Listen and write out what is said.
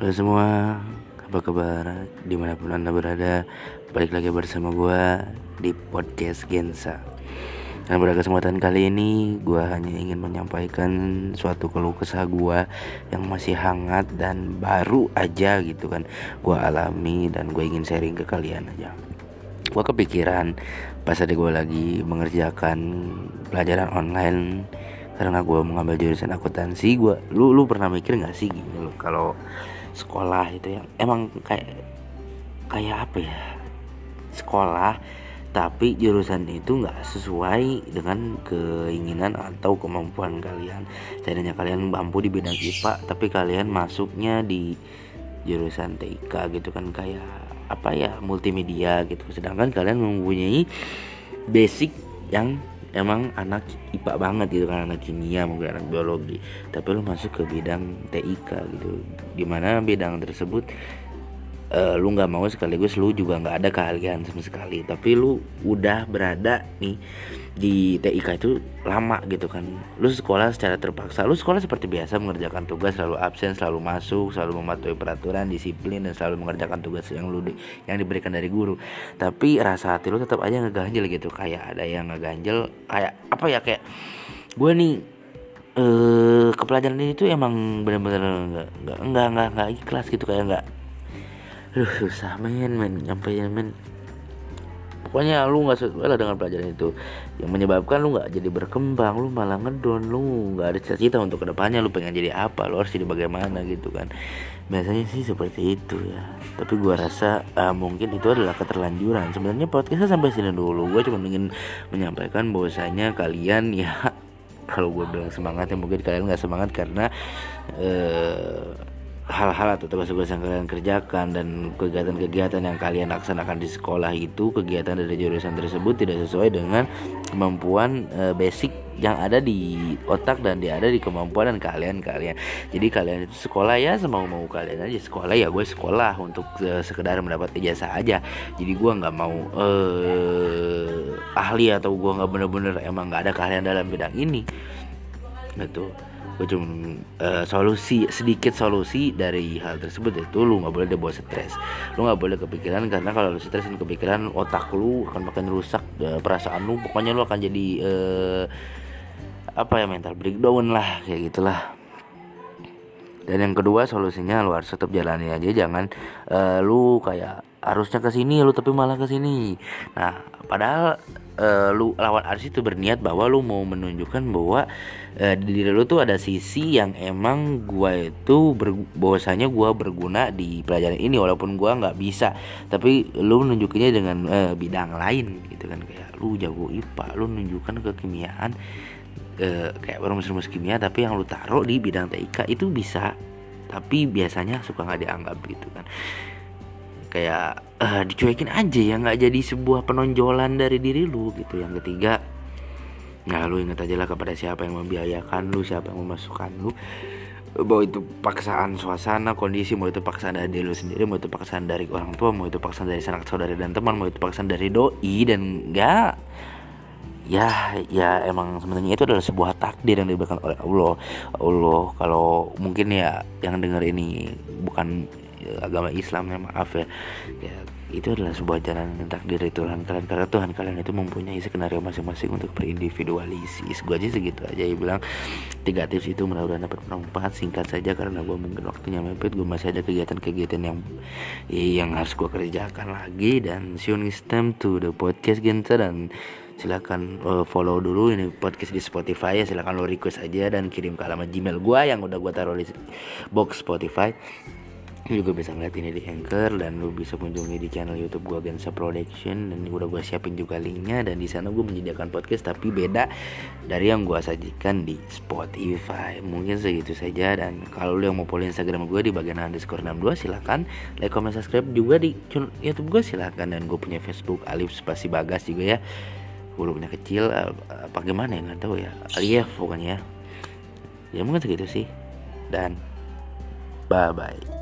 Halo semua, apa kabar? Di mana pun anda berada, balik lagi bersama gue di podcast Gensa. Dan pada kesempatan kali ini, gue hanya ingin menyampaikan suatu keluh kesah gue yang masih hangat dan baru aja gitu kan, gue alami dan gue ingin sharing ke kalian aja. Gue kepikiran pas ada gue lagi mengerjakan pelajaran online karena gue mengambil jurusan akuntansi gue lu lu pernah mikir nggak sih gitu kalau sekolah itu ya emang kayak kayak apa ya sekolah tapi jurusan itu nggak sesuai dengan keinginan atau kemampuan kalian. Seandainya kalian mampu di bidang IPA tapi kalian masuknya di jurusan TIK gitu kan kayak apa ya multimedia gitu. Sedangkan kalian mempunyai basic yang emang anak IPA banget gitu kan anak kimia mungkin anak biologi. Tapi lu masuk ke bidang TIK gitu. Di mana bidang tersebut uh, lu nggak mau sekaligus lu juga nggak ada keahlian sama sekali. Tapi lu udah berada nih di TIK itu lama gitu kan. Lu sekolah secara terpaksa. Lu sekolah seperti biasa mengerjakan tugas selalu absen selalu masuk selalu mematuhi peraturan disiplin dan selalu mengerjakan tugas yang lu di, yang diberikan dari guru. Tapi rasa hati lu tetap aja ngeganjel gitu. Kayak ada yang ngeganjel kayak apa ya kayak gue nih eh kepelajaran ini tuh emang bener-bener nggak nggak nggak nggak ikhlas gitu. Kayak nggak Aduh susah men men nyampe men. Pokoknya lu gak sesuai lah dengan pelajaran itu. Yang menyebabkan lu gak jadi berkembang Lu malah ngedon Lu gak ada cita-cita untuk ke depannya Lu pengen jadi apa Lu harus jadi bagaimana gitu kan. Biasanya sih seperti itu ya. Tapi gua rasa uh, mungkin itu adalah keterlanjuran. Sebenarnya podcastnya sampai sini dulu. Gue cuma ingin menyampaikan bahwasanya kalian ya Kalau gue bilang semangat ya mungkin kalian gak semangat karena uh, hal-hal atau tugas-tugas yang kalian kerjakan dan kegiatan-kegiatan yang kalian laksanakan di sekolah itu kegiatan dari jurusan tersebut tidak sesuai dengan kemampuan e, basic yang ada di otak dan dia ada di kemampuan dan kalian kalian. Jadi kalian itu sekolah ya semau mau kalian aja. Sekolah ya gue sekolah untuk e, sekedar mendapat ijazah aja. Jadi gue nggak mau e, ahli atau gue nggak bener-bener emang nggak ada keahlian dalam bidang ini. Gitu cuma uh, solusi sedikit solusi dari hal tersebut itu lu nggak boleh dibawa stres. Lu nggak boleh kepikiran karena kalau lu stres dan kepikiran otak lu akan makin rusak uh, perasaan lu pokoknya lu akan jadi uh, apa ya mental breakdown lah kayak gitulah. Dan yang kedua solusinya lu harus tetap jalani aja jangan uh, lu kayak harusnya ke sini lu tapi malah ke sini. Nah padahal uh, lu lawan arus itu berniat bahwa lu mau menunjukkan bahwa uh, di diri lu tuh ada sisi yang emang gua itu ber, bahwasanya gua berguna di pelajaran ini walaupun gua nggak bisa. Tapi lu menunjukinya dengan uh, bidang lain gitu kan. Kayak lu jago IPA lu menunjukkan kekimiaan uh, kayak rumus-rumus kimia tapi yang lu taruh di bidang TIK itu bisa. Tapi biasanya suka nggak dianggap gitu kan kayak uh, dicuekin aja ya nggak jadi sebuah penonjolan dari diri lu gitu. Yang ketiga nah lu inget aja lah kepada siapa yang membiayakan lu siapa yang memasukkan lu. Bahwa itu paksaan suasana kondisi mau itu paksaan dari diri lu sendiri mau itu paksaan dari orang tua mau itu paksaan dari sanak saudara dan teman mau itu paksaan dari doi dan enggak ya ya emang sebenarnya itu adalah sebuah takdir yang diberikan oleh Allah. Allah kalau mungkin ya yang dengar ini bukan agama Islam ya maaf ya. Ya itu adalah sebuah jalan takdir Tuhan kalian karena Tuhan kalian itu mempunyai skenario masing-masing untuk berindividualisis gue aja segitu aja ya bilang tiga tips itu mudah-mudahan dapat bermanfaat singkat saja karena gue mungkin waktunya mepet gue masih ada kegiatan-kegiatan yang yang harus gue kerjakan lagi dan see you time to the podcast Gensa dan silakan uh, follow dulu ini podcast di Spotify ya silakan lo request aja dan kirim ke alamat Gmail gue yang udah gue taruh di box Spotify lu juga bisa ngeliat ini di Anchor dan lu bisa kunjungi di channel YouTube gua Gensa Production. Dan udah gua siapin juga linknya dan di sana gua menyediakan podcast tapi beda dari yang gua sajikan di Spotify. Mungkin segitu saja dan kalau lu yang mau follow Instagram gua di bagian underscore 62 silahkan like comment subscribe juga di YouTube gua silahkan dan gua punya Facebook Alif Spasi Bagas juga ya. Hurufnya kecil apa gimana ya nggak tahu ya. Alif pokoknya ya. Mungkin segitu sih. Dan bye bye